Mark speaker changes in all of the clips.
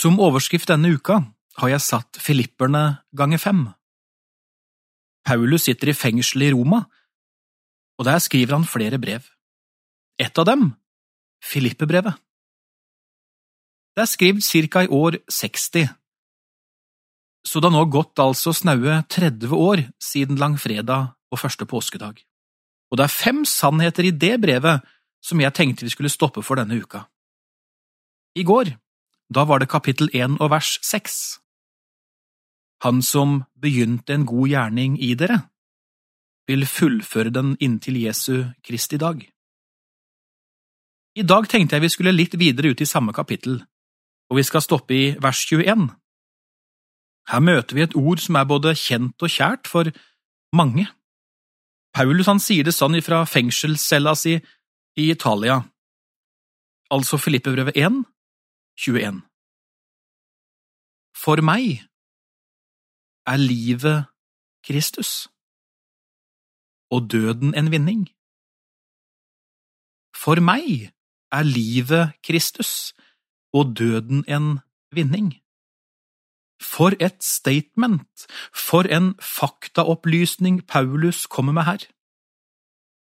Speaker 1: Som overskrift denne uka har jeg satt Filipperne ganger fem. Paulus sitter i fengsel i Roma, og der skriver han flere brev. Et av dem, Filippebrevet. Det er skrevet cirka i år 60, så det har nå gått altså snaue 30 år siden langfredag og første påskedag. Og det er fem sannheter i det brevet som jeg tenkte vi skulle stoppe for denne uka. I går, da var det kapittel 1 og vers 6. Han som begynte en god gjerning i dere, vil fullføre den inntil Jesu Kristi dag. I dag tenkte jeg vi skulle litt videre ut i samme kapittel, og vi skal stoppe i vers 21. Her møter vi et ord som er både kjent og kjært for mange. Paulus han sier det sånn ifra fengselscella si i Italia, altså Filippebrevet 1, 21. For meg er livet Kristus og døden en vinning. For meg er livet Kristus og døden en vinning. For et statement, for en faktaopplysning Paulus kommer med her.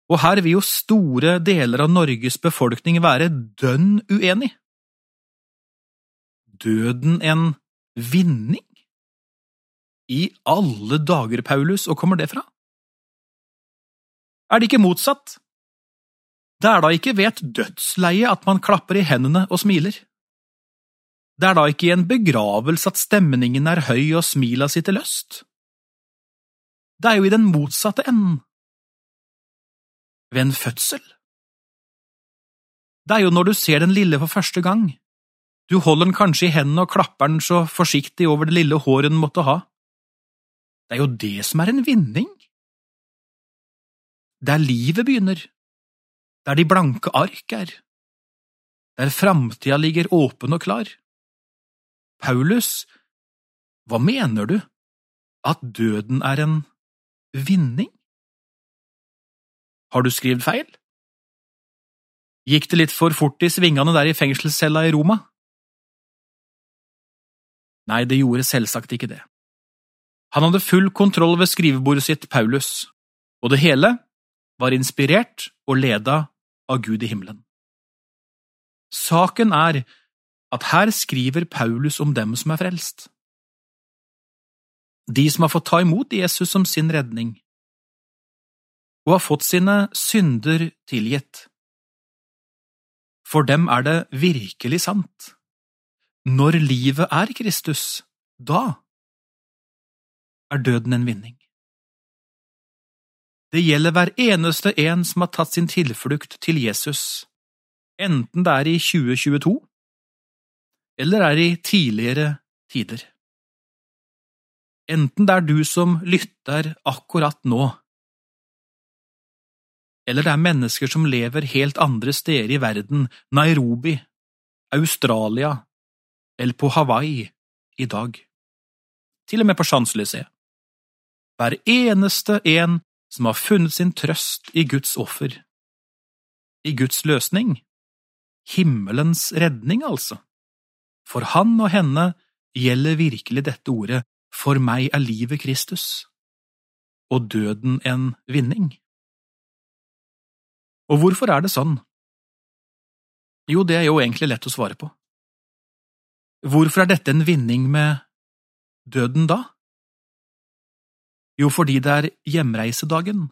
Speaker 1: Og her vil jo store deler av Norges befolkning være dønn uenig. Døden en vinning? I alle dager, Paulus, og kommer det fra? Er det ikke motsatt? Det er da ikke ved et dødsleie at man klapper i hendene og smiler. Det er da ikke i en begravelse at stemningen er høy og smila sitter løst. Det er jo i den motsatte enden. Ved en fødsel. Det er jo når du ser den lille for første gang. Du holder den kanskje i hendene og klapper den så forsiktig over det lille håret den måtte ha. Det er jo det som er en vinning. Der livet begynner, der de blanke ark er, der framtida ligger åpen og klar. Paulus, hva mener du? At døden er en vinning? Har du skrevet feil? Gikk det litt for fort i svingene der i fengselscella i Roma? Nei, det gjorde selvsagt ikke det. Han hadde full kontroll ved skrivebordet sitt, Paulus, og det hele var inspirert og leda av Gud i himmelen. Saken er at her skriver Paulus om dem som er frelst. De som har fått ta imot Jesus som sin redning, og har fått sine synder tilgitt. For dem er det virkelig sant. Når livet er Kristus, da er døden en vinning. Det gjelder hver eneste en som har tatt sin tilflukt til Jesus, enten det er i 2022 eller er i tidligere tider. Enten det er du som lytter akkurat nå, eller det er mennesker som lever helt andre steder i verden, Nairobi, Australia eller på Hawaii i dag, til og med på Champs-Élysées. Hver eneste en som har funnet sin trøst i Guds offer, i Guds løsning, himmelens redning, altså. For han og henne gjelder virkelig dette ordet, for meg er livet Kristus, og døden en vinning. Og hvorfor er det sånn? Jo, det er jo egentlig lett å svare på. Hvorfor er dette en vinning med døden da? Jo, fordi det er hjemreisedagen.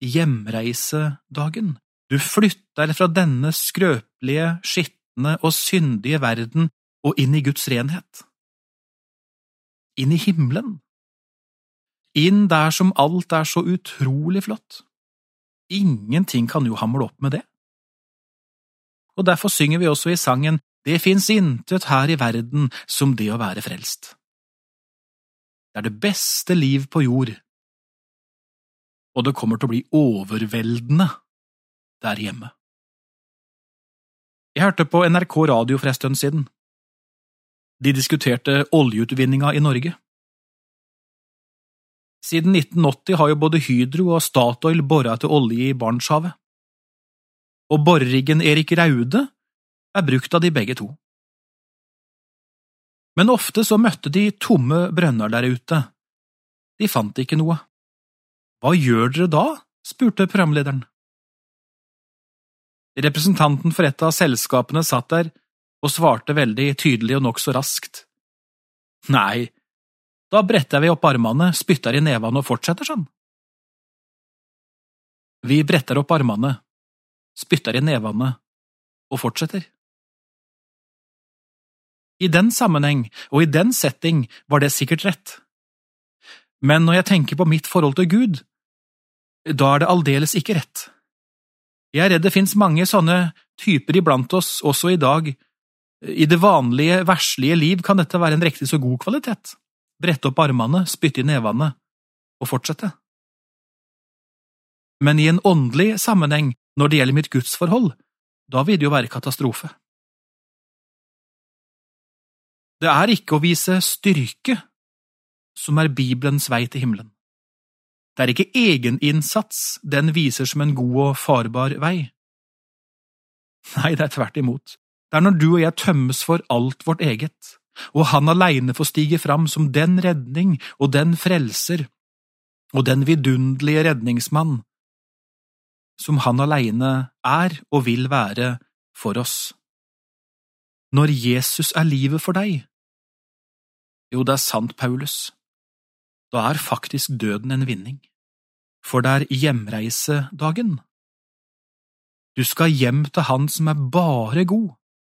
Speaker 1: Hjemreisedagen. Du flytter fra denne skrøpelige, skitne og syndige verden og inn i Guds renhet. Inn i himmelen. Inn der som alt er så utrolig flott. Ingenting kan jo hamle opp med det. Og derfor synger vi også i sangen Det fins intet her i verden som det å være frelst. Det er det beste liv på jord, og det kommer til å bli overveldende der hjemme. Jeg hørte på NRK radio for en stund siden. De diskuterte oljeutvinninga i Norge. Siden 1980 har jo både Hydro og Statoil bora etter olje i Barentshavet. Og boreriggen Erik Raude er brukt av de begge to. Men ofte så møtte de tomme brønner der ute. De fant ikke noe. Hva gjør dere da? spurte programlederen. Representanten for et av selskapene satt der og svarte veldig tydelig og nokså raskt. Nei, da bretter vi opp armene, spytter i nevene og fortsetter sånn. Vi bretter opp armene, spytter i nevene og fortsetter. I den sammenheng og i den setting var det sikkert rett. Men når jeg tenker på mitt forhold til Gud, da er det aldeles ikke rett. Jeg er redd det finnes mange sånne typer iblant oss også i dag. I det vanlige, verslige liv kan dette være en riktig så god kvalitet. Brette opp armene, spytte i nevene og fortsette. Men i en åndelig sammenheng, når det gjelder mitt gudsforhold, da vil det jo være katastrofe. Det er ikke å vise styrke som er Bibelens vei til himmelen. Det er ikke egeninnsats den viser som en god og farbar vei. Nei, det er tvert imot. Det er når du og jeg tømmes for alt vårt eget, og Han aleine får stige fram som den redning og den frelser og den vidunderlige redningsmann som Han aleine er og vil være for oss. Når Jesus er livet for deg, jo, det er sant, Paulus, da er faktisk døden en vinning for det er hjemreisedagen. Du skal hjem til Han som er bare god,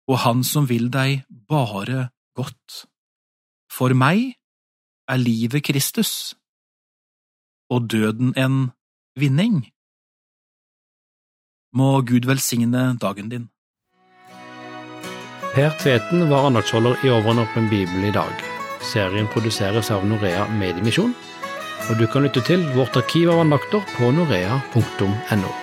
Speaker 1: og Han som vil deg bare godt. For meg er livet Kristus, og døden en vinning. Må Gud velsigne dagen din.
Speaker 2: Per Tveten var andaktsholder i Over en åpen bibel i dag. Serien produseres av Norea Mediemisjon og du kan lytte til vårt arkiv av andakter på norea.no.